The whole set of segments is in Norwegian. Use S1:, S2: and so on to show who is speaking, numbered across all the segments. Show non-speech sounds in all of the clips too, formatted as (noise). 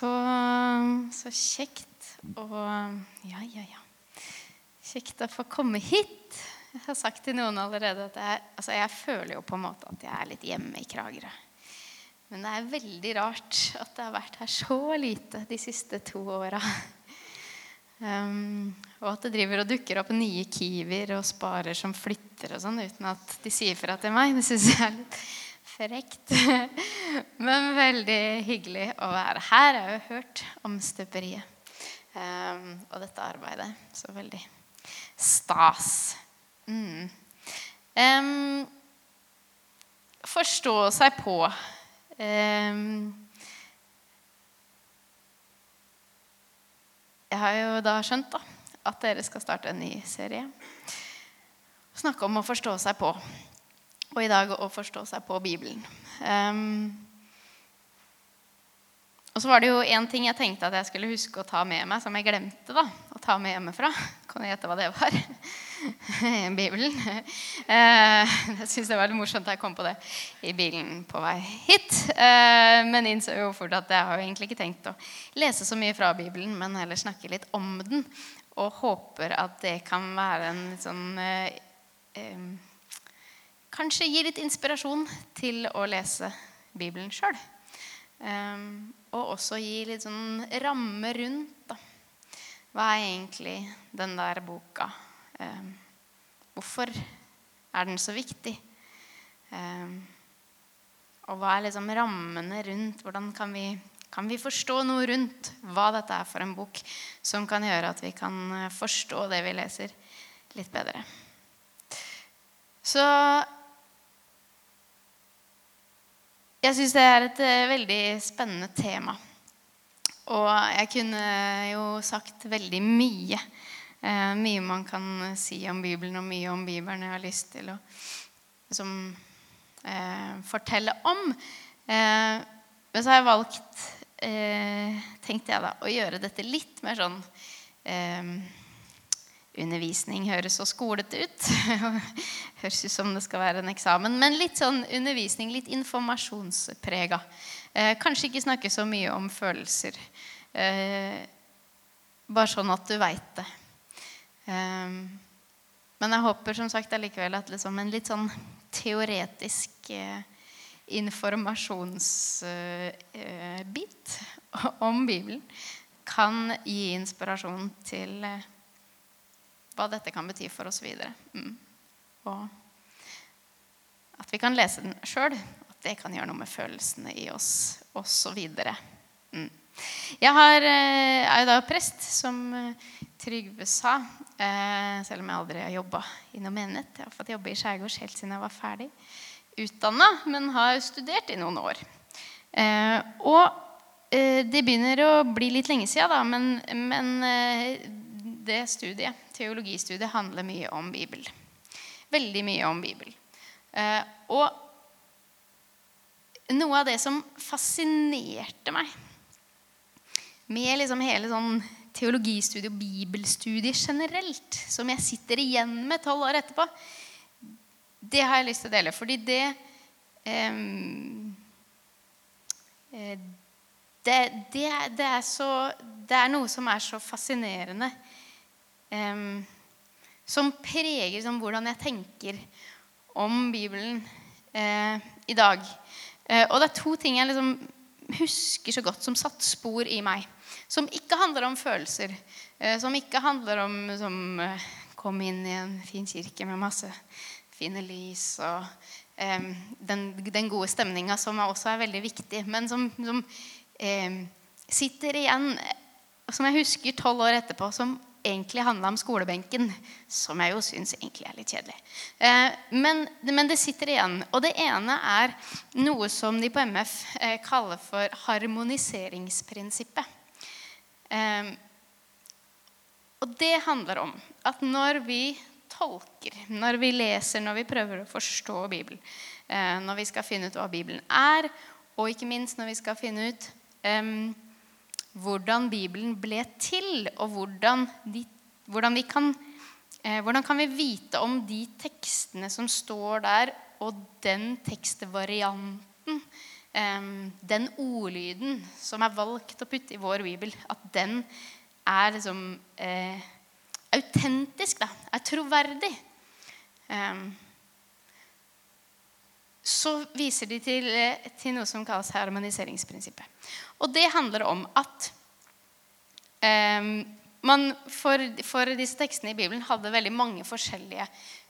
S1: Så, så kjekt å Ja, ja, ja. Kjekt å få komme hit. Jeg har sagt til noen allerede at jeg, altså jeg føler jo på en måte at jeg er litt hjemme i Kragerø. Men det er veldig rart at jeg har vært her så lite de siste to åra. Um, og at det driver og dukker opp nye Kiwier og Sparer som flytter og sånn uten at de sier fra til meg. Det syns jeg er litt frekt. (laughs) Men veldig hyggelig å være her. Jeg har jo hørt om støperiet um, og dette arbeidet. Så veldig stas. Mm. Um, forstå seg på. Um, jeg har jo da skjønt da, at dere skal starte en ny serie. Snakke om å forstå seg på. Og i dag å forstå seg på Bibelen. Um, og så var det jo én ting jeg tenkte at jeg skulle huske å ta med meg, som jeg glemte da, å ta med hjemmefra. Kan du gjette hva det var? (laughs) Bibelen. Uh, jeg syns det var litt morsomt da jeg kom på det i bilen på vei hit. Uh, men innså jo fort at jeg har jo egentlig ikke tenkt å lese så mye fra Bibelen, men heller snakke litt om den. Og håper at det kan være en litt sånn uh, Kanskje gi litt inspirasjon til å lese Bibelen sjøl. Um, og også gi litt sånn ramme rundt. da. Hva er egentlig den der boka? Um, hvorfor er den så viktig? Um, og hva er liksom rammene rundt? Hvordan kan vi, kan vi forstå noe rundt hva dette er for en bok, som kan gjøre at vi kan forstå det vi leser, litt bedre? Så Jeg syns det er et uh, veldig spennende tema. Og jeg kunne jo sagt veldig mye. Eh, mye man kan si om Bibelen, og mye om Bibelen jeg har lyst til å liksom, eh, fortelle om. men så har jeg valgt, tenkte jeg da, å gjøre dette litt mer sånn Undervisning høres så skolete ut. (laughs) høres ut som det skal være en eksamen. Men litt sånn undervisning, litt informasjonsprega. Eh, kanskje ikke snakke så mye om følelser. Eh, bare sånn at du veit det. Eh, men jeg håper som sagt allikevel at liksom en litt sånn teoretisk informasjonsbit om Bibelen kan gi inspirasjon til eh, hva dette kan bety for oss videre. Mm. Og at vi kan lese den sjøl. At det kan gjøre noe med følelsene i oss osv. Mm. Jeg har, eh, er jo da prest, som eh, Trygve sa. Eh, selv om jeg aldri har jobba i noe menighet. Jeg har fått jobbe i skjærgårds helt siden jeg var ferdig utdanna, men har studert i noen år. Og det begynner å bli litt lenge siden, da, men, men det studiet, teologistudiet, handler mye om Bibel. Veldig mye om Bibel. Og noe av det som fascinerte meg med liksom hele sånn teologistudiet og bibelstudiet generelt, som jeg sitter igjen med tolv år etterpå, det har jeg lyst til å dele. Fordi det eh, det, det, det, er så, det, er noe som er så fascinerende. Um, som preger liksom, hvordan jeg tenker om Bibelen uh, i dag. Uh, og det er to ting jeg liksom husker så godt, som satt spor i meg. Som ikke handler om følelser. Uh, som ikke handler om som, Kom inn i en fin kirke med masse fine lys og um, den, den, gode stemninga, som også er veldig viktig. Men som, som um, sitter igjen, som jeg husker tolv år etterpå, som egentlig handla om skolebenken, som jeg jo syns egentlig er litt kjedelig. Eh, men, men, det sitter igjen. Og det ene er noe som de på MF eh, kaller for harmoniseringsprinsippet. Eh, og det handler om at når vi tolker, når vi leser, når vi prøver å forstå Bibelen, når vi skal finne ut hva Bibelen er, og ikke minst når vi skal finne ut hvordan Bibelen ble til, og hvordan, de, hvordan, vi kan, eh, hvordan kan vi vite om de tekstene som står der, og den tekstvarianten eh, den ordlyden som er valgt å putte i vår bibel, at den er liksom eh, autentisk, da, er troverdig. Em, så viser de til, eh, til noe som kalles harmoniseringsprinsippet. Og det handler om at eh, man for, for disse tekstene i Bibelen hadde veldig mange forskjellige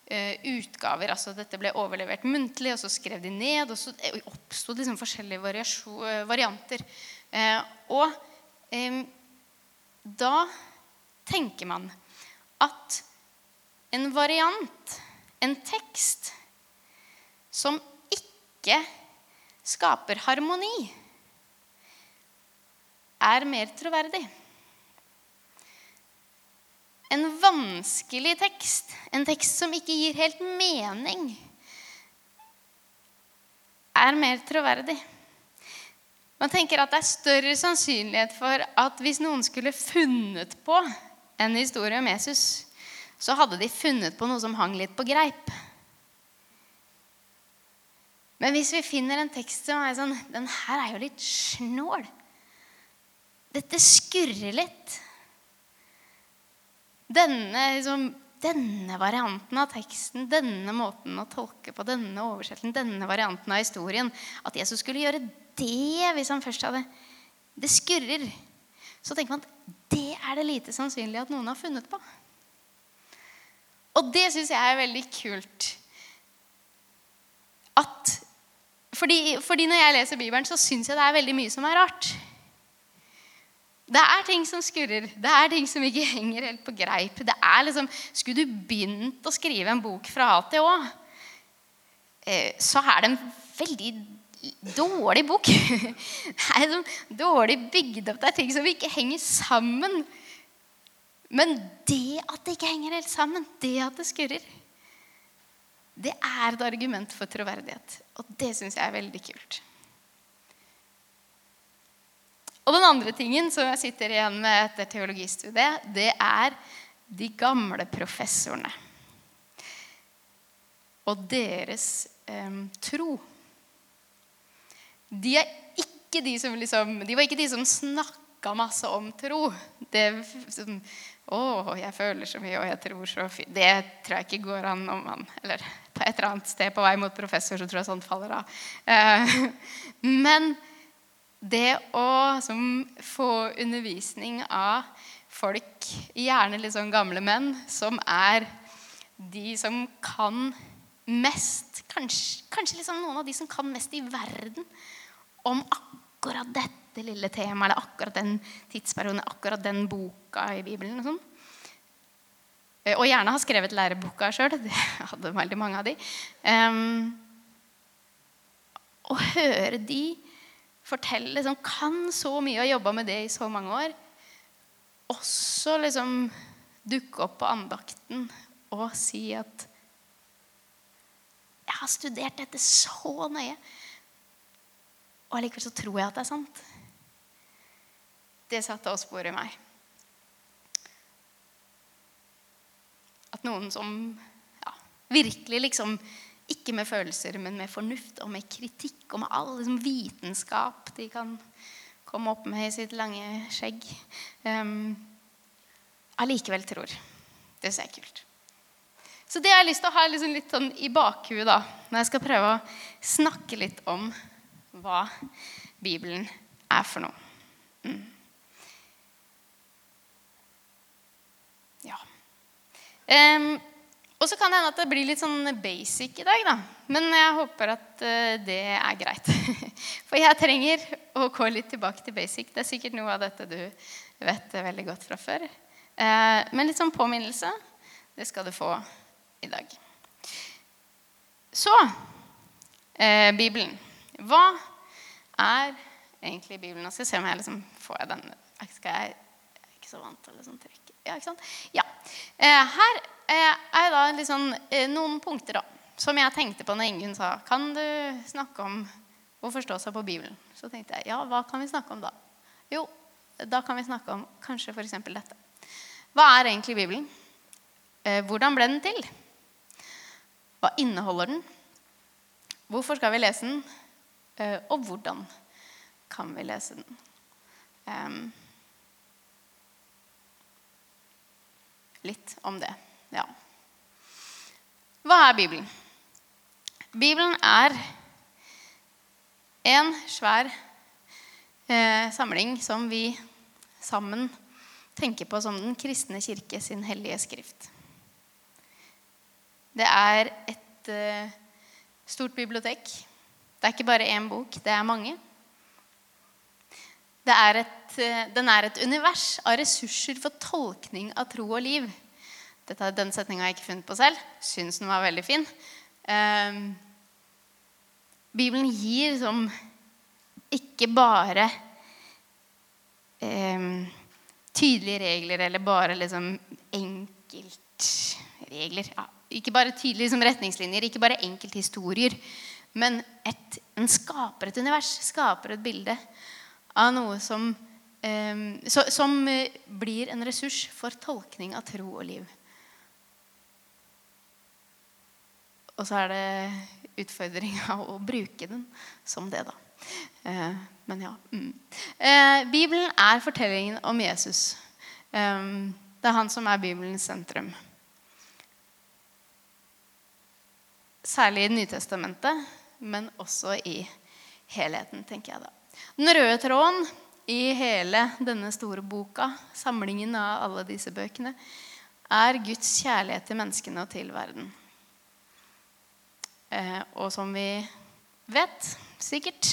S1: eh, utgaver. altså Dette ble overlevert muntlig, og så skrev de ned. Og så oppsto liksom forskjellige eh, varianter. Eh, og da tenker man at en variant, en tekst, som ikke skaper harmoni, er mer troverdig. En vanskelig tekst, en tekst som ikke gir helt mening, er mer troverdig. Man tenker at det er større sannsynlighet for at hvis noen skulle funnet på en historie om Jesus, så hadde de funnet på noe som hang litt på greip. Men hvis vi finner en tekst som er sånn Den her er jo litt snål. Dette skurrer litt. Denne, liksom, denne varianten av teksten, denne måten å tolke på, denne oversettelsen, denne varianten av historien At Jesus skulle gjøre det hvis han først hadde Det skurrer. Så tenker man at det er det lite sannsynlig at noen har funnet på. Og det syns jeg er veldig kult. At, fordi, fordi når jeg leser Bibelen, så syns jeg det er veldig mye som er rart. Det er ting som skurrer. Det er ting som ikke (laughs) henger helt på greip. Det er liksom, Skulle du begynt å skrive en bok fra A til Å, eh, så er det en veldig dårlig bok. (laughs) Det er liksom dårlig bygd opp. Det er ting som ikke henger sammen. Men det at det ikke henger helt sammen, det at det skurrer, det er et argument for troverdighet. Og det syns jeg er veldig kult. Og den andre tingen som jeg sitter igjen med etter teologistudiet, det er de gamle professorene. Og deres eh, tro. De, liksom, de var ikke de som snakka masse om tro. Det som, å, jeg føler så mye, og jeg tror så fint. Det tror jeg ikke går an om man Eller et eller annet sted på vei mot professor, så tror jeg sånt faller av. Eh, men det å som, få undervisning av folk, gjerne litt sånn gamle menn, som er de som kan mest Kanskje, kanskje liksom noen av de som kan mest i verden om akkurat dette lille temaet, eller akkurat den tidsperioden, akkurat den boka i Bibelen. Og, sånn. Og gjerne har skrevet læreboka sjøl. (laughs) Det hadde veldig mange av de. Um, å høre de fortelle liksom, Kan så mye og har jobba med det i så mange år. Også liksom dukke opp på andakten og si at Jeg har studert dette så nøye. Og allikevel så tror jeg at det er sant. Det satte også spor i meg. Noen som ja, virkelig liksom ikke med følelser, men med fornuft og med kritikk og med all liksom, vitenskap de kan komme opp med i sitt lange skjegg, um, tror. Det ser kult. Så det har jeg lyst til å ha liksom litt sånn i bakhuet da, når jeg skal prøve å snakke litt om hva Bibelen er for noe. Mm. Ja. Um, og så kan det hende at det blir litt sånn basic i dag, da. Men jeg håper at uh, det er greit. (laughs) For jeg trenger å gå litt tilbake til basic. Det er sikkert noe av dette du vet veldig godt fra før. Uh, men litt sånn påminnelse, det skal du få i dag. Så uh, Bibelen. Hva er egentlig Bibelen? Nå skal jeg se om jeg liksom får den Skal jeg, ikke så vant til liksom trekk. Ja, ikke sant? Ja. her er da liksom, noen punkter da, som jeg tenkte på når Ingunn sa Kan du snakke om å forstå seg på Bibelen? Så tenkte jeg ja, hva kan vi snakke om da? Jo, da kan vi snakke om kanskje f.eks. dette. Hva er egentlig Bibelen? Eh, hvordan ble den til? Hva inneholder den? Hvorfor skal vi lese den? Eh, og hvordan kan vi lese den? Litt om det. Ja. Hva er Bibelen? Bibelen er en svær eh, samling som vi sammen tenker på som Den kristne kirke sin hellige skrift. Det er et eh, stort bibliotek. Det er ikke bare én bok, det er mange. Er et, eh, den er et univers av ressurser for tolkning av tro og liv. Dette, den setninga har jeg ikke funnet på selv. Syns den var veldig fin. Eh, Bibelen gir som ikke bare eh, tydelige regler eller bare liksom enkeltregler. Ja, ikke bare tydelige som retningslinjer, ikke bare enkelthistorier. Men et, en skaper et univers, skaper et bilde av noe som, som blir en ressurs for tolkning av tro og liv. Og så er det utfordringa (laughs) å bruke den som det, da. Eh, men ja. Mm. Eh, Bibelen er fortellingen om Jesus. Eh, det er han som er Bibelens sentrum. Særlig i Nytestamentet, men også i helheten, tenker jeg da. Den røde tråden i hele denne store boka, samlingen av alle disse bøkene, er Guds kjærlighet til menneskene og til verden. Eh, og som vi vet sikkert,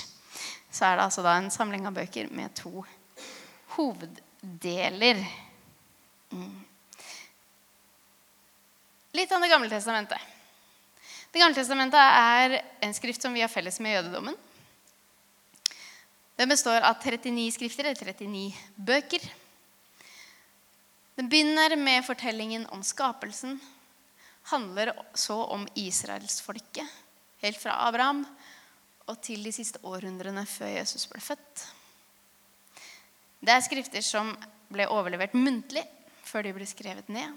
S1: så er det altså da en samling av bøker med to hoveddeler. Mm. Litt om Det gamle testamentet. Det gamle testamentet er en skrift som vi har felles med jødedommen. Den består av 39 skrifter, eller 39 bøker. Den begynner med fortellingen om skapelsen, handler så om israelsfolket, helt fra Abraham og til de siste århundrene før Jesus ble født. Det er skrifter som ble overlevert muntlig før de ble skrevet ned.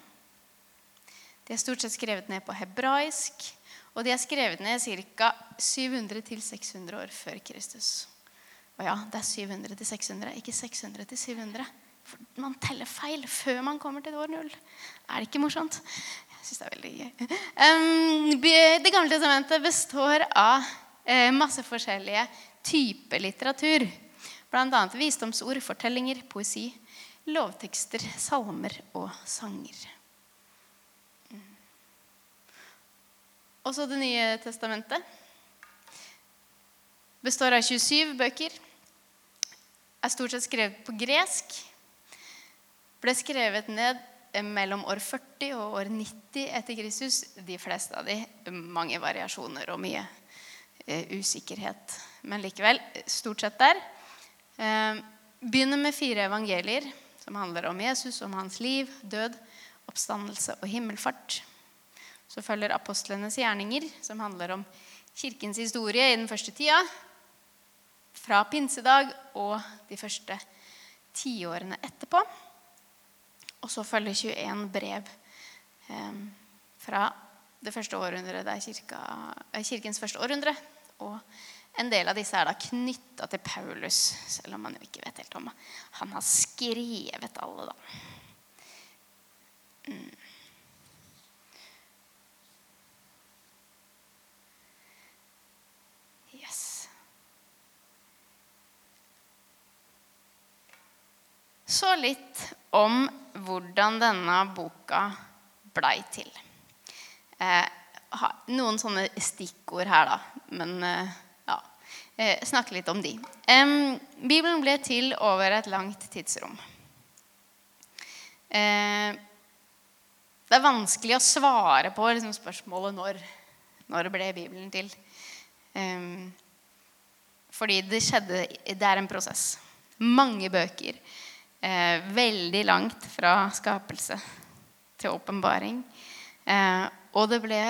S1: De er stort sett skrevet ned på hebraisk, og de er skrevet ned ca. 700-600 år før Kristus. Og ja, det er 700 600, ikke 600 700. For man teller feil før man kommer til år null. Er det ikke morsomt? Jeg syns det er veldig gøy. Det gamle testamentet består av eh, masse forskjellige typer litteratur. Bl.a. visdomsord, fortellinger, poesi, lovtekster, salmer og sanger. Mm. Også Det nye testamentet består av 27 bøker. Er stort sett skrevet på gresk. Ble skrevet ned mellom år 40 og år 90 etter Kristus. De fleste av de mange variasjoner og mye eh, usikkerhet. Men likevel stort sett der. Eh, begynner med fire evangelier som handler om Jesus, om hans liv, død, oppstandelse og himmelfart. Så følger apostlenes gjerninger, som handler om kirkens historie i den første tida. Fra pinsedag og de første tiårene etterpå. Og så følger 21 brev eh, fra det første århundret. Det kirka, kirkens første århundre. Og en del av disse er da knytta til Paulus, selv om man jo ikke vet helt om han har skrevet alle, da. Mm. Yes. Så litt om hvordan denne boka blei til. Eh, noen sånne stikkord her, da. Men eh, ja, eh, snakke litt om de. Bibelen ble til over et langt tidsrom. Eh, det er vanskelig å svare på liksom, spørsmålet når. Når ble Bibelen til? Fordi det skjedde Det er en prosess. Mange bøker eh, veldig langt fra skapelse til åpenbaring. Eh, og det ble,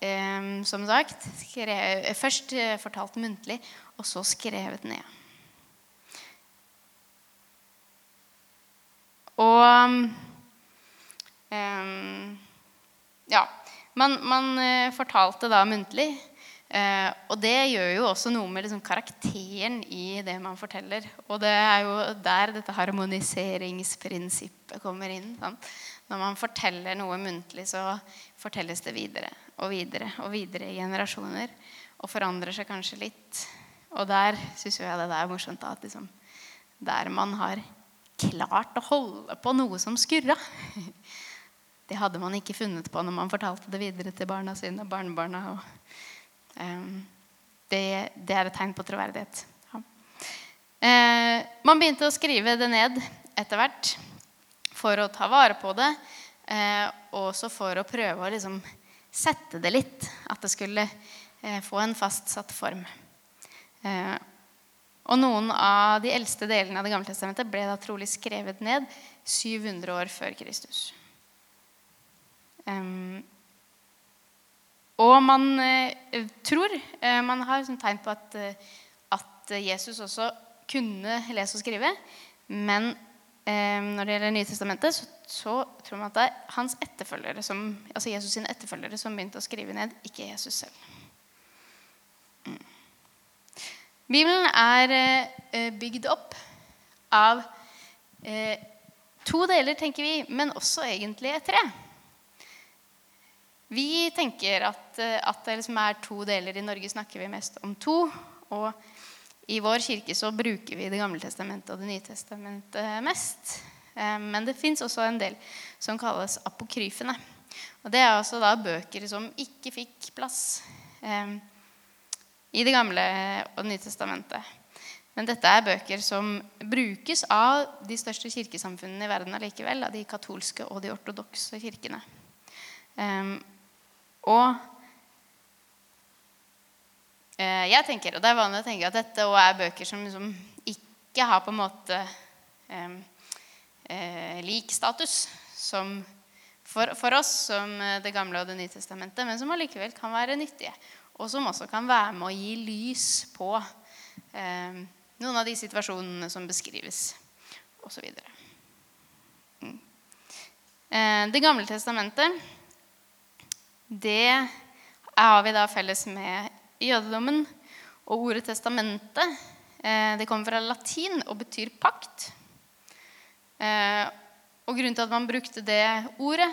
S1: eh, som sagt, skrevet, først eh, fortalt muntlig, og så skrevet ned. Og eh, Ja. Man, man, eh, fortalte da muntlig Eh, og det gjør jo også noe med liksom, karakteren i det man forteller. Og det er jo der dette harmoniseringsprinsippet kommer inn. Sant? Når man forteller noe muntlig, så fortelles det videre og videre og videre i generasjoner. Og forandrer seg kanskje litt. Og der syns jeg det er morsomt at liksom, der man har klart å holde på noe som skurra (laughs) Det hadde man ikke funnet på når man fortalte det videre til barna sine og barnebarna. Og det, det, er et tegn på troverdighet. Ja. Eh, man begynte å skrive det ned etter hvert for å ta vare på det. Eh, og også for å prøve å liksom sette det litt. At det skulle eh, få en fastsatt form. Og noen av de eldste delene av Det gamle testamentet ble da trolig skrevet ned 700 år før Kristus. Um, og man eh, tror eh, Man har liksom tegn på at, eh, at, Jesus også kunne lese og skrive. Men når det gjelder Nytestamentet, så, så tror man at det er hans etterfølgere som, altså Jesus sine etterfølgere som begynte å skrive ned, ikke Jesus selv. Mm. Bibelen er bygd opp av to deler, tenker vi, men også egentlig tre. Vi tenker at, eh, at, det liksom er to deler. I Norge snakker vi mest om to. Og i vår kirke så bruker vi Det gamle testamentet og Det nye testamentet mest. Eh, men det fins også en del som kalles apokryfene. Og det er altså da bøker som ikke fikk plass eh, i Det gamle og Det nye testamentet. Men dette er bøker som brukes av de største kirkesamfunnene i verden allikevel. Av de katolske og de ortodokse kirkene. Og eh, jeg tenker, og det er vanlig å tenke at dette òg er bøker som liksom ikke har på en måte eh, lik status som for, for, oss som eh, Det gamle og Det nye testamentet, men som allikevel kan være nyttige. Og som også kan være med å gi lys på eh, noen av de situasjonene som beskrives, osv. Mm. Eh, det gamle testamentet det har vi da felles med jødedommen. Og ordet testamentet eh, det kommer fra latin og betyr pakt. Eh, og grunnen til at man brukte det ordet,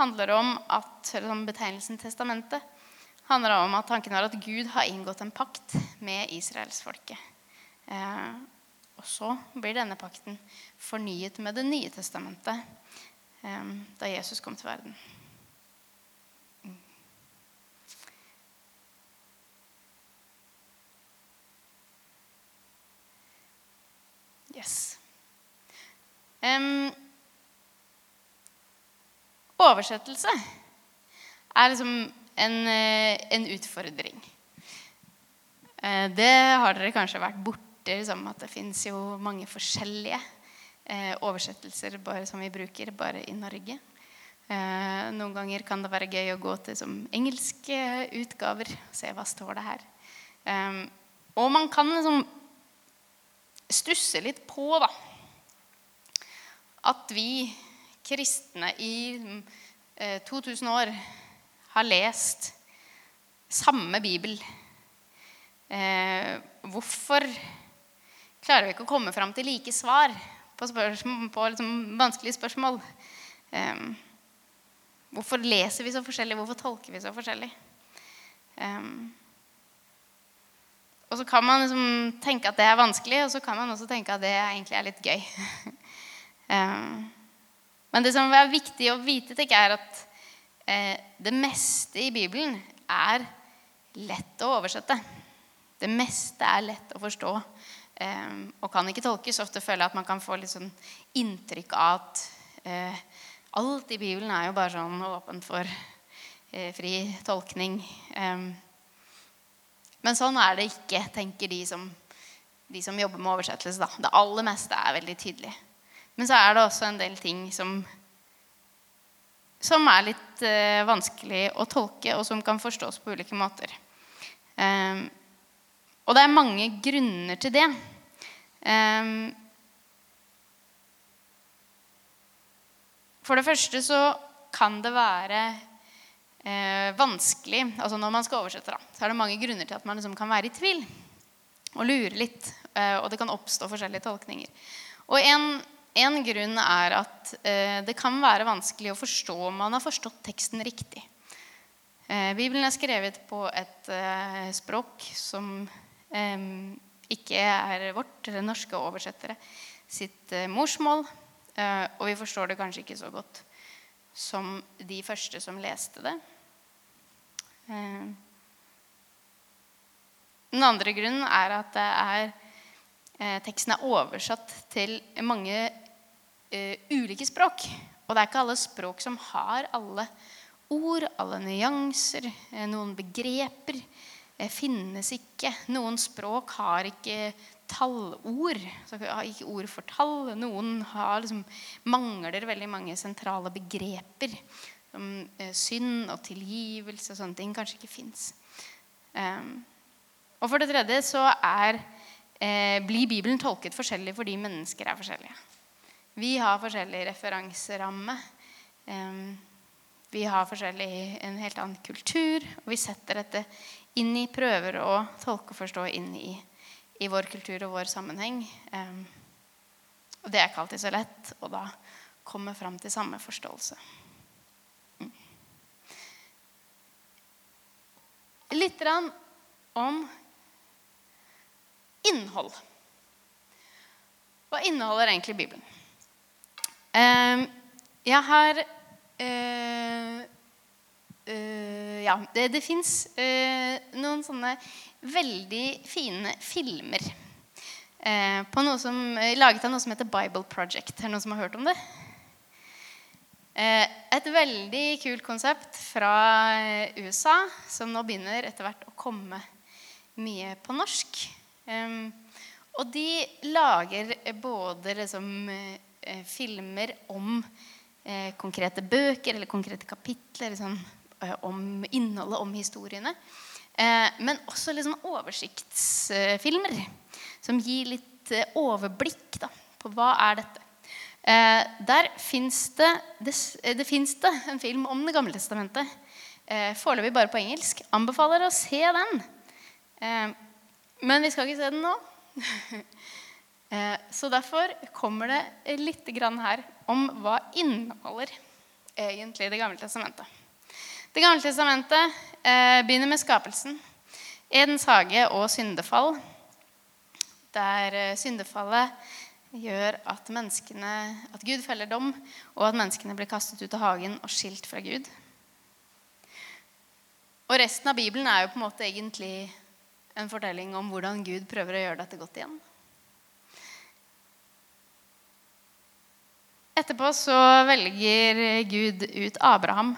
S1: handler om at betegnelsen testamentet handler om at tanken er at Gud har inngått en pakt med israelsfolket. Eh, og så blir denne pakten fornyet med Det nye testamentet da Jesus kom til verden. Yes. Um, oversettelse er liksom en, eh, en utfordring. Uh, det har dere kanskje vært borti, liksom, at det fins jo mange forskjellige uh, oversettelser bare, som vi bruker bare i Norge. Uh, noen ganger kan det være gøy å gå til som engelske utgaver og se hva står det her. Um, og man kan liksom stusse litt på da, at vi kristne i 2000 eh, år har lest samme bibel. Eh, hvorfor klarer vi ikke å komme fram til like svar på, spørsmål, på liksom vanskelige spørsmål? Eh, hvorfor leser vi så forskjellig? Hvorfor tolker vi så forskjellig? Eh, og så kan man liksom tenke at det er vanskelig, og så kan man også tenke at det egentlig er litt gøy. um, (laughs) men det som er viktig å vite, tenker jeg, er at eh, det meste i Bibelen er lett å oversette. Det meste er lett å forstå eh, og kan ikke tolkes. Ofte føler jeg at man kan få litt sånn inntrykk av at eh, alt i Bibelen er jo bare sånn åpent for eh, fri tolkning. Eh, men sånn er det ikke, tenker de som, de som jobber med oversettelse. Da. Det aller meste er veldig tydelig. Men så er det også en del ting som, som er litt eh, vanskelig å tolke, og som kan forstås på ulike måter. Um, og det er mange grunner til det. Um, for det første så kan det være eh, vanskelig altså Når man skal oversette, da, så er det mange grunner til at man liksom kan være i tvil og lure litt. Eh, og det kan oppstå forskjellige tolkninger. Og en, en grunn er at eh, det kan være vanskelig å forstå om man har forstått teksten riktig. Eh, Bibelen er skrevet på et eh, språk som eh, ikke er vårt, norske oversettere, sitt morsmål. og vi forstår det kanskje ikke så godt som de første som leste det. Eh, den andre grunnen er at er, eh, teksten er oversatt til mange uh, ulike språk. Og det er ikke alle språk som har alle ord, alle nyanser, noen begreper. finnes ikke. Noen språk har ikke tallord. Så ikke ord for tall. Noen har liksom, mangler veldig mange sentrale begreper. Som eh, synd og tilgivelse og sånne ting kanskje ikke fins. Ehm, og for det tredje så er, eh, blir Bibelen tolket forskjellig fordi mennesker er forskjellige. Vi har forskjellig referanseramme. Um, vi har forskjellig, en helt annen kultur, og vi setter dette inn i prøver å tolke og forstå inn i i vår kultur og vår sammenheng. Og det er ikke alltid så lett å da komme fram til samme forståelse. Mm. Litt om innhold. Hva inneholder egentlig Bibelen? Jeg har uh, uh, Ja, det, det fins uh, noen sånne veldig fine filmer på noe som, laget av noe som heter Bible Project. Er det noen som har hørt om det? Eh, et veldig kult konsept fra eh, USA som nå begynner etter hvert å komme mye på norsk. og de lager både liksom, eh, filmer om eh, konkrete bøker eller konkrete kapitler liksom, om innholdet, om historiene. Eh, men også liksom oversiktsfilmer som gir litt eh, overblikk da, på hva er dette. Eh, der fins det, det, det, det, en film om Det gamle testamentet. Foreløpig bare på engelsk. Anbefaler å se den. Men vi skal ikke se den nå. (laughs) Så derfor kommer det litt her om hva inneholder egentlig Det gamle testamentet. Det gamle testamentet eh, begynner med skapelsen. Edens hage og syndefall. Der eh, syndefallet gjør at, at Gud feller dom, og at menneskene blir kastet ut av hagen og skilt fra Gud. Og resten av Bibelen er jo på en måte egentlig en fortelling om hvordan Gud prøver å gjøre dette godt igjen. Etterpå så velger Gud ut Abraham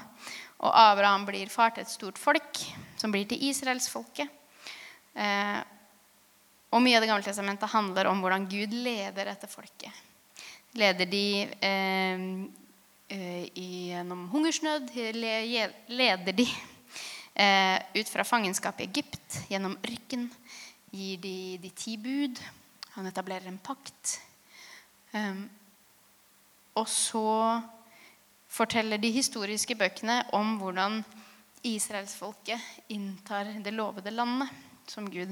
S1: og Abraham blir far til et stort folk, som blir til israelsfolket. Eh, og mye av Det gamle testamentet handler om hvordan Gud leder dette folket. Leder de eh, eh gjennom hungersnød, leder de eh, ut fra fangenskap i Egypt, gjennom ørken. Gir de de ti bud. Han etablerer en pakt. Eh, og så forteller de historiske bøkene om hvordan israelsfolket inntar det lovede landet som Gud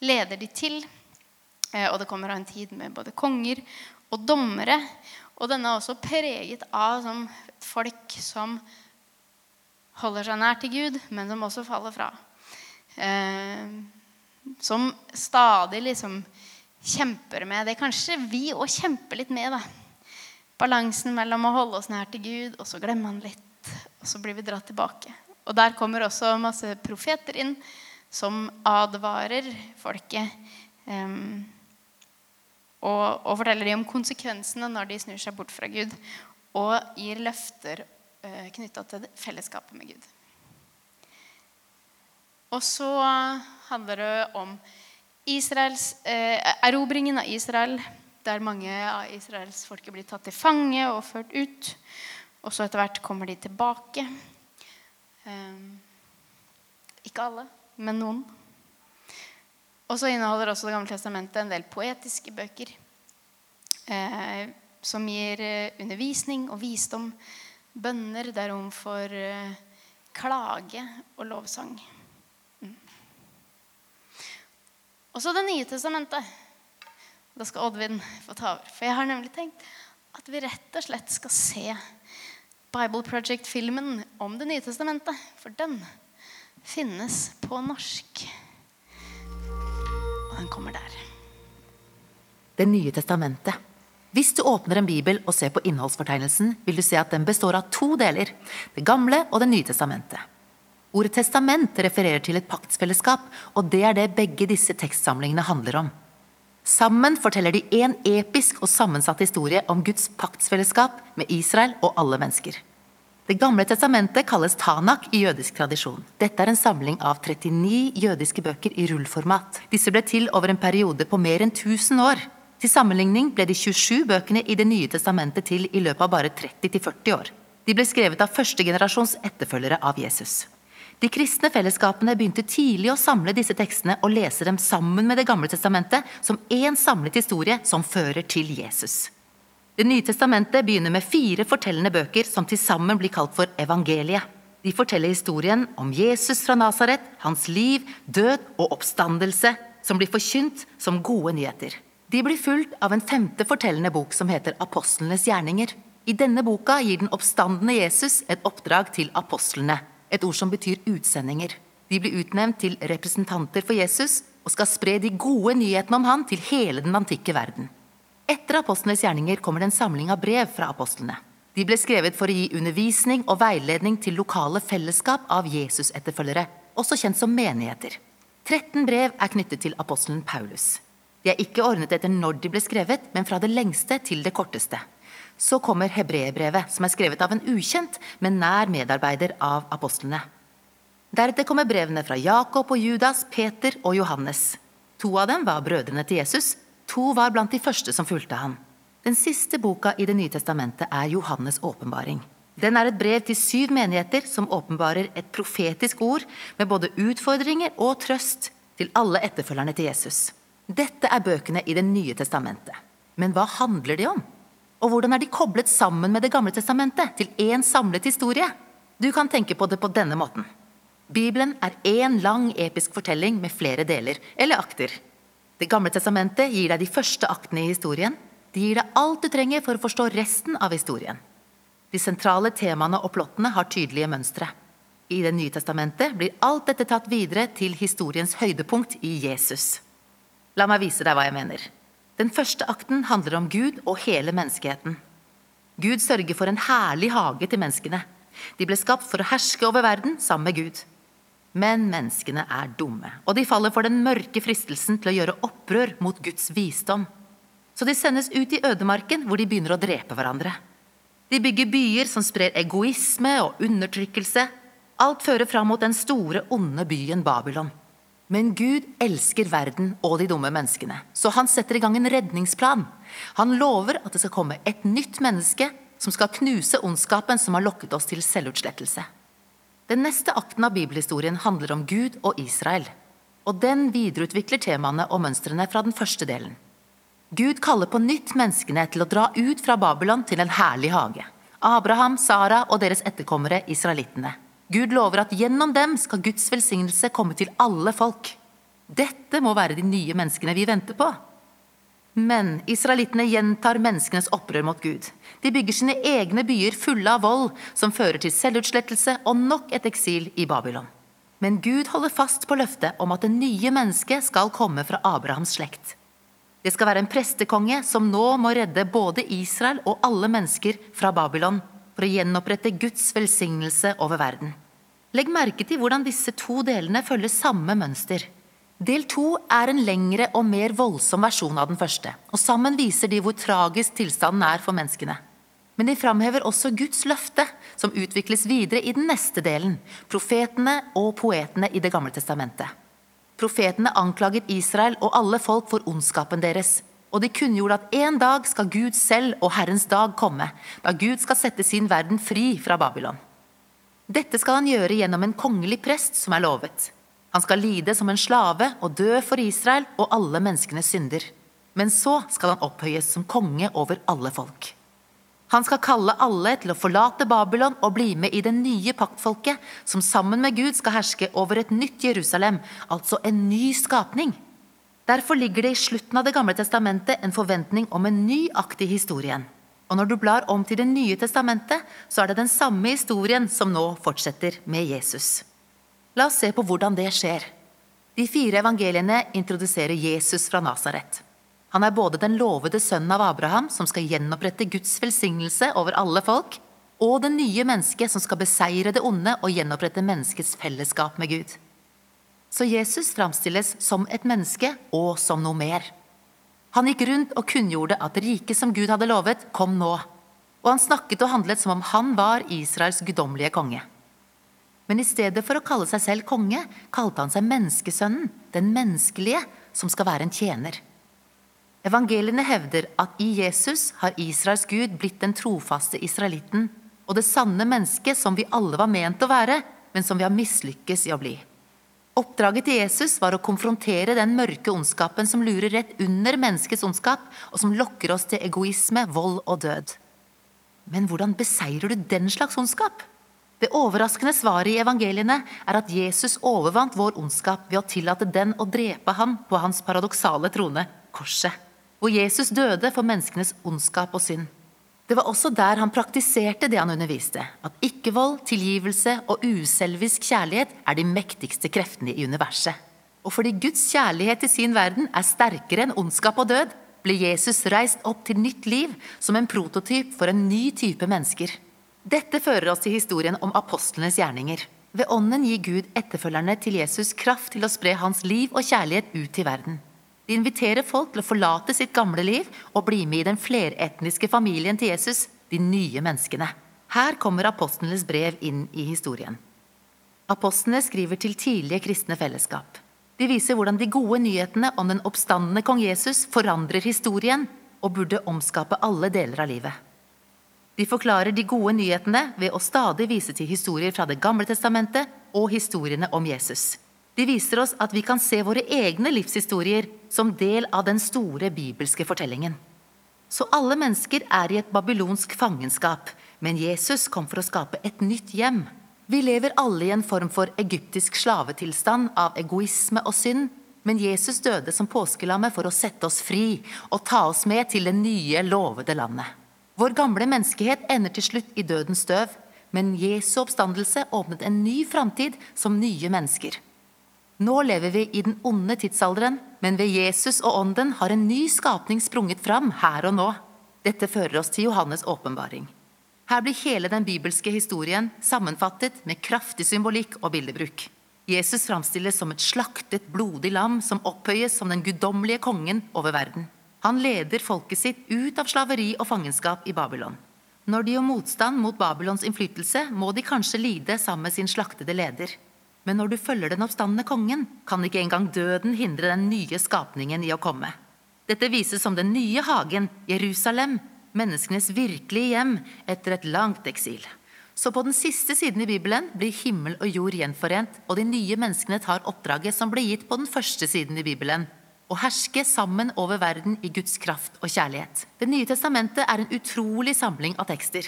S1: leder de til. Eh, og det kommer av en tid med både konger og dommere. Og denne er også preget av et folk som holder seg nær til Gud, men som også faller fra. Eh, som stadig liksom kjemper med det. Kanskje vi òg kjemper litt med. da balansen mellom å holde oss nær til Gud, og så glemmer han litt. Og så blir vi dratt tilbake. Og der kommer også masse profeter inn som advarer folket. Um, og, og, forteller dem om konsekvensene når de snur seg bort fra Gud. Og gir løfter uh, eh, knytta til fellesskapet med Gud. Og så handler det om Israels, uh, erobringen av Israel der mange av Israels folket blir tatt til fange og ført ut. Og så etter hvert kommer de tilbake. Um, ikke alle, men noen. Og så inneholder også Det gamle testamentet en del poetiske bøker eh, som gir eh, undervisning og visdom. Bønner. Det rom for eh, klage og lovsang. Mm. Og så Det nye testamentet. Da skal Oddvin få ta over. For jeg har nemlig tenkt at vi rett og slett skal se Bible Project-filmen om Det nye testamentet. For den finnes på norsk. Og den kommer der.
S2: Det nye testamentet. Hvis du åpner en bibel og ser på innholdsfortegnelsen, vil du se at den består av to deler. Det gamle og Det nye testamentet. Ordet testament refererer til et paktsfellesskap, og det er det begge disse tekstsamlingene handler om. Sammen forteller de en episk og sammensatt historie om Guds paktsfellesskap med Israel og alle mennesker. Det gamle testamentet kalles Tanak i jødisk tradisjon. Dette er en samling av 39 jødiske bøker i rullformat. Disse ble til over en periode på mer enn 1000 år. Til sammenligning ble de 27 bøkene i Det nye testamentet til i løpet av bare 30-40 år. De ble skrevet av førstegenerasjons etterfølgere av Jesus. De kristne fellesskapene begynte tidlig å samle disse tekstene og lese dem sammen med Det gamle testamentet som én samlet historie som fører til Jesus. Det nye testamentet begynner med fire fortellende bøker som til sammen blir kalt for evangeliet. De forteller historien om Jesus fra Nasaret, hans liv, død og oppstandelse, som blir forkynt som gode nyheter. De blir fulgt av en femte fortellende bok som heter Apostlenes gjerninger. I denne boka gir den oppstandende Jesus et oppdrag til apostlene, et ord som betyr utsendinger. De blir utnevnt til representanter for Jesus og skal spre de gode nyhetene om han til hele den antikke verden. Etter apostlenes gjerninger kommer det en samling av brev fra apostlene. De ble skrevet for å gi undervisning og veiledning til lokale fellesskap av Jesus-etterfølgere, også kjent som menigheter. 13 brev er knyttet til apostelen Paulus. De er ikke ordnet etter når de ble skrevet, men fra det lengste til det korteste. Så kommer hebreerbrevet, som er skrevet av en ukjent, men nær medarbeider av apostlene. Deretter kommer brevene fra Jakob og Judas, Peter og Johannes. To av dem var brødrene til Jesus, To var blant de første som fulgte han. Den siste boka i Det nye testamentet er Johannes' åpenbaring. Den er et brev til syv menigheter som åpenbarer et profetisk ord med både utfordringer og trøst til alle etterfølgerne til Jesus. Dette er bøkene i Det nye testamentet. Men hva handler de om? Og hvordan er de koblet sammen med Det gamle testamentet til én samlet historie? Du kan tenke på det på denne måten. Bibelen er én lang episk fortelling med flere deler, eller akter. Det gamle testamentet gir deg de første aktene i historien. De gir deg alt du trenger for å forstå resten av historien. De sentrale temaene og plottene har tydelige mønstre. I Det nye testamentet blir alt dette tatt videre til historiens høydepunkt i Jesus. La meg vise deg hva jeg mener. Den første akten handler om Gud og hele menneskeheten. Gud sørger for en herlig hage til menneskene. De ble skapt for å herske over verden sammen med Gud. Men menneskene er dumme, og de faller for den mørke fristelsen til å gjøre opprør mot Guds visdom. Så de sendes ut i ødemarken, hvor de begynner å drepe hverandre. De bygger byer som sprer egoisme og undertrykkelse. Alt fører fram mot den store, onde byen Babylon. Men Gud elsker verden og de dumme menneskene, så han setter i gang en redningsplan. Han lover at det skal komme et nytt menneske som skal knuse ondskapen som har lokket oss til selvutslettelse. Den neste akten av bibelhistorien handler om Gud og Israel. Og den videreutvikler temaene og mønstrene fra den første delen. Gud kaller på nytt menneskene til å dra ut fra Babylon til en herlig hage. Abraham, Sara og deres etterkommere, israelittene. Gud lover at gjennom dem skal Guds velsignelse komme til alle folk. Dette må være de nye menneskene vi venter på. Men israelittene gjentar menneskenes opprør mot Gud. De bygger sine egne byer fulle av vold, som fører til selvutslettelse og nok et eksil i Babylon. Men Gud holder fast på løftet om at det nye mennesket skal komme fra Abrahams slekt. Det skal være en prestekonge som nå må redde både Israel og alle mennesker fra Babylon for å gjenopprette Guds velsignelse over verden. Legg merke til hvordan disse to delene følger samme mønster. Del to er en lengre og mer voldsom versjon av den første, og sammen viser de hvor tragisk tilstanden er for menneskene. Men de framhever også Guds løfte, som utvikles videre i den neste delen, profetene og poetene i Det gamle testamentet. Profetene anklaget Israel og alle folk for ondskapen deres, og de kunngjorde at en dag skal Gud selv og Herrens dag komme, da Gud skal sette sin verden fri fra Babylon. Dette skal han gjøre gjennom en kongelig prest som er lovet. Han skal lide som en slave og dø for Israel og alle menneskenes synder. Men så skal han opphøyes som konge over alle folk. Han skal kalle alle til å forlate Babylon og bli med i det nye paktfolket, som sammen med Gud skal herske over et nytt Jerusalem, altså en ny skapning. Derfor ligger det i slutten av Det gamle testamentet en forventning om en ny akt i historien. Og når du blar om til Det nye testamentet, så er det den samme historien som nå fortsetter med Jesus. La oss se på hvordan det skjer. De fire evangeliene introduserer Jesus fra Nasaret. Han er både den lovede sønnen av Abraham, som skal gjenopprette Guds velsignelse over alle folk, og det nye mennesket som skal beseire det onde og gjenopprette menneskets fellesskap med Gud. Så Jesus framstilles som et menneske og som noe mer. Han gikk rundt og kunngjorde at riket som Gud hadde lovet, kom nå. Og han snakket og handlet som om han var Israels guddommelige konge. Men i stedet for å kalle seg selv konge, kalte han seg menneskesønnen, den menneskelige, som skal være en tjener. Evangeliene hevder at i Jesus har Israels Gud blitt den trofaste israelitten og det sanne mennesket som vi alle var ment å være, men som vi har mislykkes i å bli. Oppdraget til Jesus var å konfrontere den mørke ondskapen som lurer rett under menneskets ondskap, og som lokker oss til egoisme, vold og død. Men hvordan beseirer du den slags ondskap? Det overraskende svaret i evangeliene er at Jesus overvant vår ondskap ved å tillate den å drepe ham på hans paradoksale trone, korset hvor Jesus døde for menneskenes ondskap og synd. Det var også der han praktiserte det han underviste, at ikkevold, tilgivelse og uselvisk kjærlighet er de mektigste kreftene i universet. Og fordi Guds kjærlighet til sin verden er sterkere enn ondskap og død, ble Jesus reist opp til nytt liv som en prototyp for en ny type mennesker. Dette fører oss til historien om apostlenes gjerninger. Ved Ånden gir Gud etterfølgerne til Jesus kraft til å spre hans liv og kjærlighet ut til verden. De inviterer folk til å forlate sitt gamle liv og bli med i den fleretniske familien til Jesus, de nye menneskene. Her kommer apostlenes brev inn i historien. Apostlene skriver til tidlige kristne fellesskap. De viser hvordan de gode nyhetene om den oppstandende kong Jesus forandrer historien og burde omskape alle deler av livet. De forklarer de gode nyhetene ved å stadig vise til historier fra Det gamle testamentet og historiene om Jesus. De viser oss at vi kan se våre egne livshistorier som del av den store bibelske fortellingen. Så alle mennesker er i et babylonsk fangenskap, men Jesus kom for å skape et nytt hjem. Vi lever alle i en form for egyptisk slavetilstand av egoisme og synd, men Jesus døde som påskelammet for å sette oss fri og ta oss med til det nye, lovede landet. Vår gamle menneskehet ender til slutt i dødens støv, men Jesu oppstandelse åpnet en ny framtid som nye mennesker. Nå lever vi i den onde tidsalderen, men ved Jesus og Ånden har en ny skapning sprunget fram her og nå. Dette fører oss til Johannes' åpenbaring. Her blir hele den bibelske historien sammenfattet med kraftig symbolikk og bildebruk. Jesus framstilles som et slaktet, blodig lam som opphøyes som den guddommelige kongen over verden. Han leder folket sitt ut av slaveri og fangenskap i Babylon. Når de gjør motstand mot Babylons innflytelse, må de kanskje lide sammen med sin slaktede leder. Men når du følger den oppstandende kongen, kan ikke engang døden hindre den nye skapningen i å komme. Dette vises som den nye hagen, Jerusalem, menneskenes virkelige hjem etter et langt eksil. Så på den siste siden i Bibelen blir himmel og jord gjenforent, og de nye menneskene tar oppdraget som ble gitt på den første siden i Bibelen. Å herske sammen over verden i Guds kraft og kjærlighet. Det nye testamentet er en utrolig samling av tekster.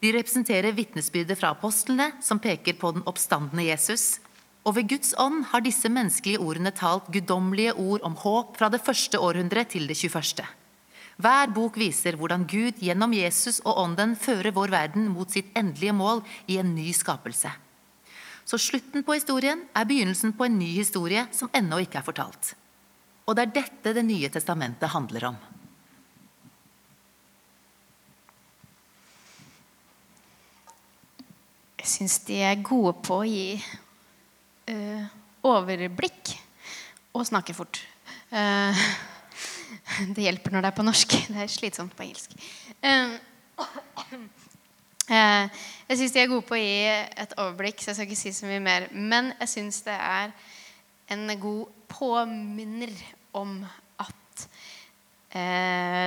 S2: De representerer vitnesbyrdet fra apostlene, som peker på den oppstandende Jesus, og ved Guds ånd har disse menneskelige ordene talt guddommelige ord om håp fra det første århundret til det 21. Hver bok viser hvordan Gud gjennom Jesus og Ånden fører vår verden mot sitt endelige mål i en ny skapelse. Så slutten på historien er begynnelsen på en ny historie som ennå ikke er fortalt. Og det er dette Det nye testamentet handler om.
S1: Jeg syns de er gode på å gi uh, overblikk og snakke fort. Uh, (laughs) det hjelper når det er på norsk. (laughs) Det er slitsomt på engelsk. Uh, (coughs) jeg syns de er gode på å gi et overblikk, så jeg skal ikke si så mye mer. Men jeg syns det er en god påminner om at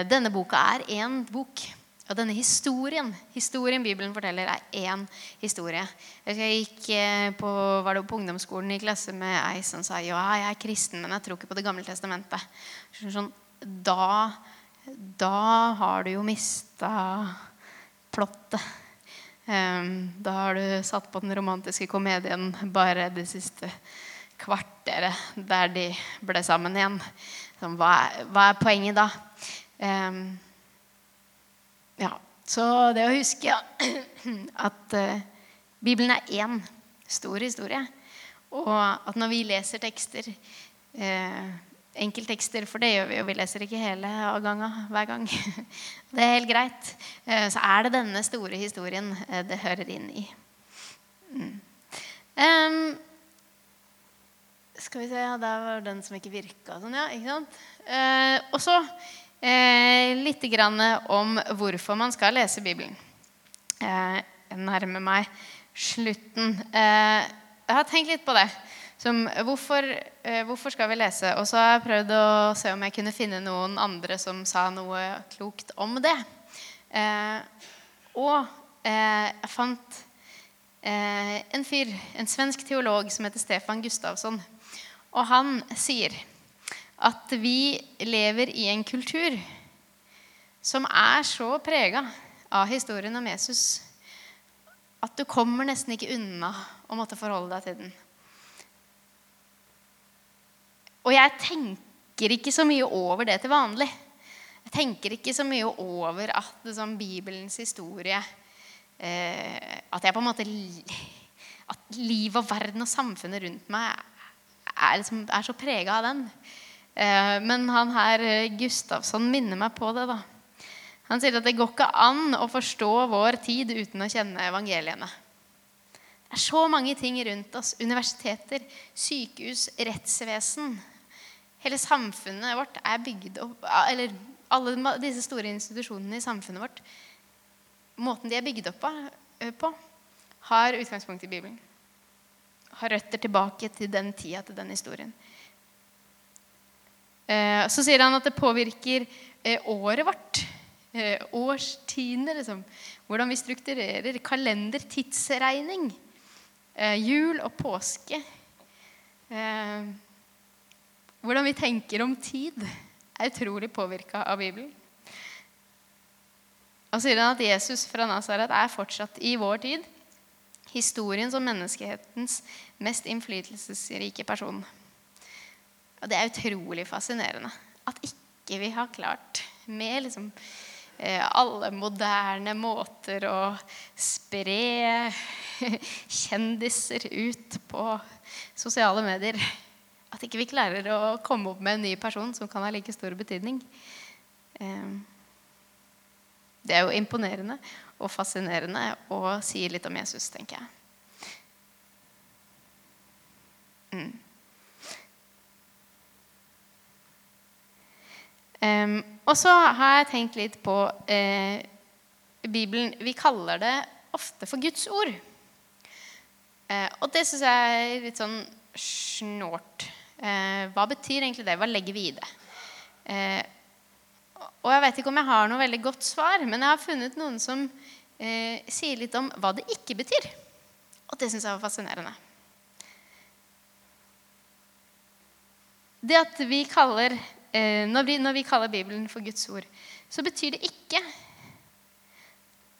S1: denne boka er én bok. Og denne historien historien Bibelen forteller, er én historie. Jeg gikk eh, på, var det på ungdomsskolen i klasse med ei som sa ja, jeg er kristen, men jeg tror ikke på Det gamle testamentet. Sånn, da, da har du jo mista plottet. Um, da har du satt på den romantiske komedien bare det siste kvarteret der de ble sammen igjen. Hva, er, hva, er, poenget da? Um, ja, så det å huske (clears throat) at uh, Bibelen er én stor historie. Og at når vi leser tekster, eh, enkelttekster, for det gjør vi jo, vi leser ikke hele av gangen hver gang, (laughs) det er helt greit, eh, så er det denne store historien eh, det hører inn i. Um, skal vi se ja, Der var den som ikke virka sånn, ja. Ikke sant? Uh, og så eh, litt om hvorfor man skal lese Bibelen. Eh, jeg nærmer meg slutten. Eh, jeg har tenkt litt på det. Som, hvorfor, eh, hvorfor, skal vi lese? Og så har jeg prøvd å se om jeg kunne finne noen andre som sa noe klokt om det. Eh, og eh, jeg fant eh, en fyr, en svensk teolog som heter Stefan Gustavsson. Og han sier at vi lever i en kultur som er så prega av historien om Jesus at du kommer nesten ikke unna å måtte forholde deg til den. Og jeg tenker ikke så mye over det til vanlig. Jeg tenker ikke så mye over at liksom, Bibelens historie eh, At jeg på en måte At livet og verden og samfunnet rundt meg er, liksom, er så prega av den. Eh, men han her, Gustavsson, minner meg på det. da. Han sier at det går ikke an å forstå vår tid uten å kjenne evangeliene. Det er så mange ting rundt oss. Universiteter, sykehus, rettsvesen. Hele samfunnet vårt er bygd opp Eller alle disse store institusjonene i samfunnet vårt. Måten de er bygd opp på, har utgangspunkt i Bibelen. Har røtter tilbake til den tida, til den historien. Eh, så sier han at det påvirker eh, året vårt eh, årstidene. Liksom. Hvordan vi strukturerer kalender, tidsregning. Jul og påske. Hvordan vi tenker om tid, er utrolig påvirka av Bibelen. Og sier han at Jesus fra Nasaret er fortsatt i vår tid historien som menneskehetens mest innflytelsesrike person. Og det er utrolig fascinerende at ikke vi har klart med liksom Eh, alle moderne måter å spre (laughs) kjendiser ut på sosiale medier. At ikke vi klarer å komme opp med en ny person som kan ha like stor betydning. Eh, det er jo imponerende og fascinerende og sier litt om Jesus, tenker jeg. Mm. Um, og så har jeg tenkt litt på eh, Bibelen. Vi kaller det ofte for Guds ord. Eh, og det syns jeg er litt sånn snålt. Eh, hva betyr egentlig det? Hva legger vi i det? Eh, og jeg vet ikke om jeg har noe veldig godt svar, men jeg har funnet noen som eh, sier litt om hva det ikke betyr. Og det syns jeg var fascinerende. Det at vi kaller når vi, når vi kaller Bibelen for Guds ord, så betyr det ikke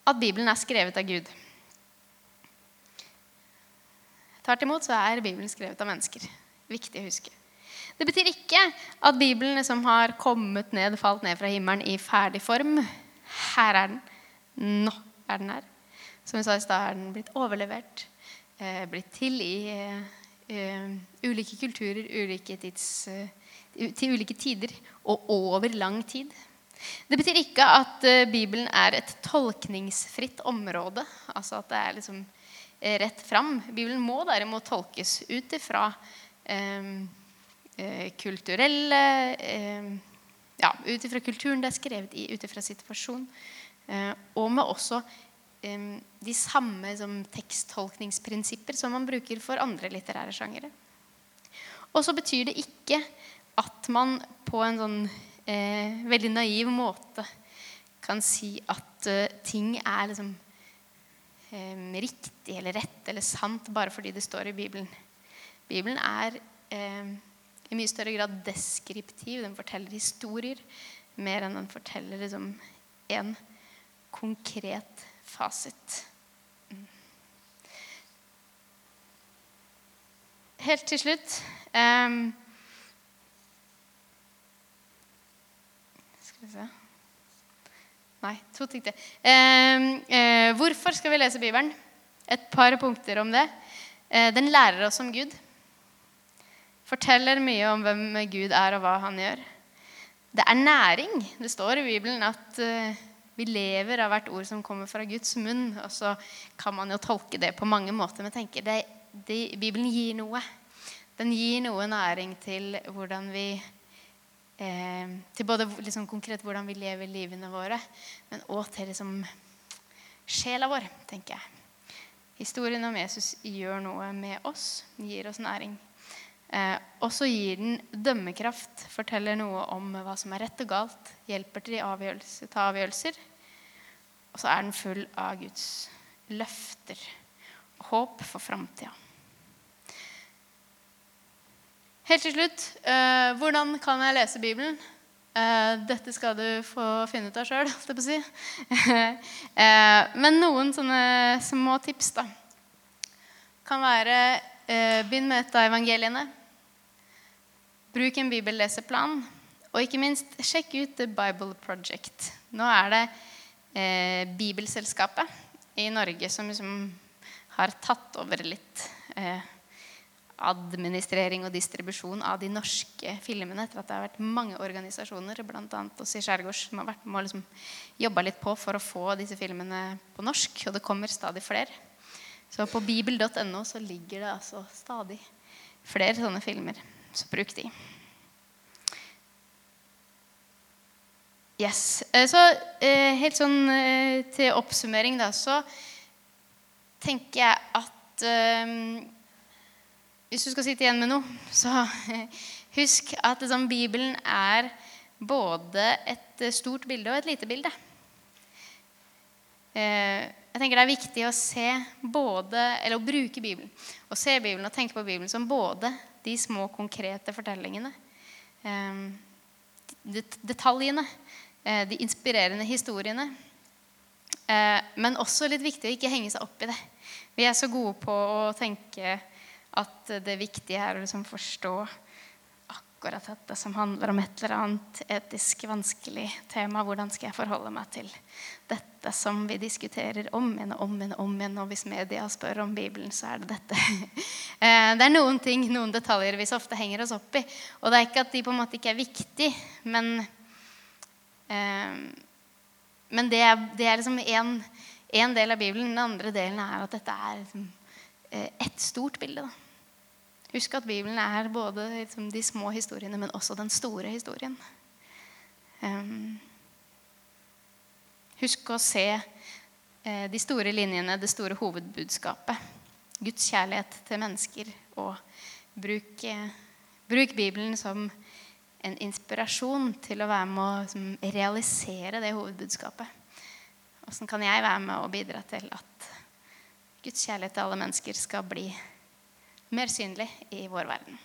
S1: at Bibelen er skrevet av Gud. Tvert imot så er Bibelen skrevet av mennesker. Viktig å huske. Det betyr ikke at Bibelen som har kommet ned, falt ned fra himmelen i ferdig form. Her er den. Nå er den her. Som vi sa i stad, er den blitt overlevert. Eh, blitt til i uh, ulike kulturer, ulike tids... Til ulike tider og over lang tid. Det betyr ikke at uh, Bibelen er et tolkningsfritt område. Altså at det er liksom uh, rett fram. Bibelen må derimot tolkes ut ifra eh, kulturelle Ja, ut ifra kulturen det er skrevet i, ut ifra situasjon. og med også de samme som, teksttolkningsprinsipper som man bruker for andre litterære sjangere. Og så betyr det ikke at man på en sånn eh, veldig naiv måte kan si at uh, ting er liksom eh, riktig eller rett eller sant bare fordi det står i Bibelen. Bibelen er eh, i mye større grad deskriptiv. Den forteller historier mer enn den forteller liksom en konkret fasit. Mm. Helt til slutt Skal vi se Nei, to ting til. Eh, eh, hvorfor skal vi lese Bibelen? Et par punkter om det. Eh, den lærer oss om Gud. Forteller mye om hvem Gud er, og hva han gjør. Det er næring. Det står i Bibelen at uh, vi lever av hvert ord som kommer fra Guds munn. Og så kan man jo tolke det på mange måter, men tenker det, det, Bibelen gir noe. Den gir noe næring til hvordan vi eh, Til både liksom konkret hvordan vi lever livene våre, men òg til liksom sjela vår, tenker jeg. Historien om Jesus gjør noe med oss, gir oss næring. Eh, og så gir den dømmekraft, forteller noe om hva som er rett og galt, hjelper til å ta avgjørelser. Og så er den full av Guds løfter håp for framtida. Helt til slutt eh, hvordan kan jeg lese Bibelen? Eh, dette skal du få finne ut av sjøl, (laughs) holdt jeg på å si. (laughs) eh, men noen sånne små tips da. kan være eh, begynn med et av evangeliene. Bruk en bibelleseplan. Og ikke minst, sjekk ut The Bible Project. Nå er det eh, Bibelselskapet i Norge som liksom har tatt over litt eh, administrering og distribusjon av de norske filmene. Etter at det har vært mange organisasjoner, bl.a. oss i Skjærgårds, som har vært med liksom jobba litt på for å få disse filmene på norsk. Og det kommer stadig flere. Så på bibel.no så ligger det altså stadig flere sånne filmer. Så bruk de. Yes. Eh, så eh, helt sånn eh, til oppsummering, da, så tenker jeg at Hvis du skal sitte igjen med noe, så husk at liksom, Bibelen er både et stort bilde og et lite bilde. Jeg tenker Det er viktig å se både, eller å bruke Bibelen og se Bibelen og tenke på Bibelen som både de små, konkrete fortellingene, detaljene Eh, de inspirerende historiene. Eh, men også litt viktig å ikke henge seg opp i det. Vi er så gode på å tenke at det viktige er å liksom forstå akkurat dette som handler om et eller annet etisk vanskelig tema. Hvordan skal jeg forholde meg til dette som vi diskuterer om igjen og om igjen? om igjen, Og hvis media spør om Bibelen, så er det dette. (laughs) Eh, det er noen ting, noen detaljer vi så ofte henger oss opp i. Og det er ikke at de på en måte ikke er viktige, men Ehm, men det er, det er liksom én del av Bibelen. Den andre delen er at dette er liksom eh, ett stort bilde. Da. Husk at Bibelen er både liksom de små historiene, men også den store historien. Um, husk å se eh, de store linjene, det store hovedbudskapet. Guds kjærlighet til mennesker. Og bruk, eh, bruk Bibelen som en inspirasjon til å være med å liksom, realisere det hovedbudskapet. Åssen kan jeg være med og bidra til at Guds kjærlighet til alle mennesker skal bli mer synlig i vår verden?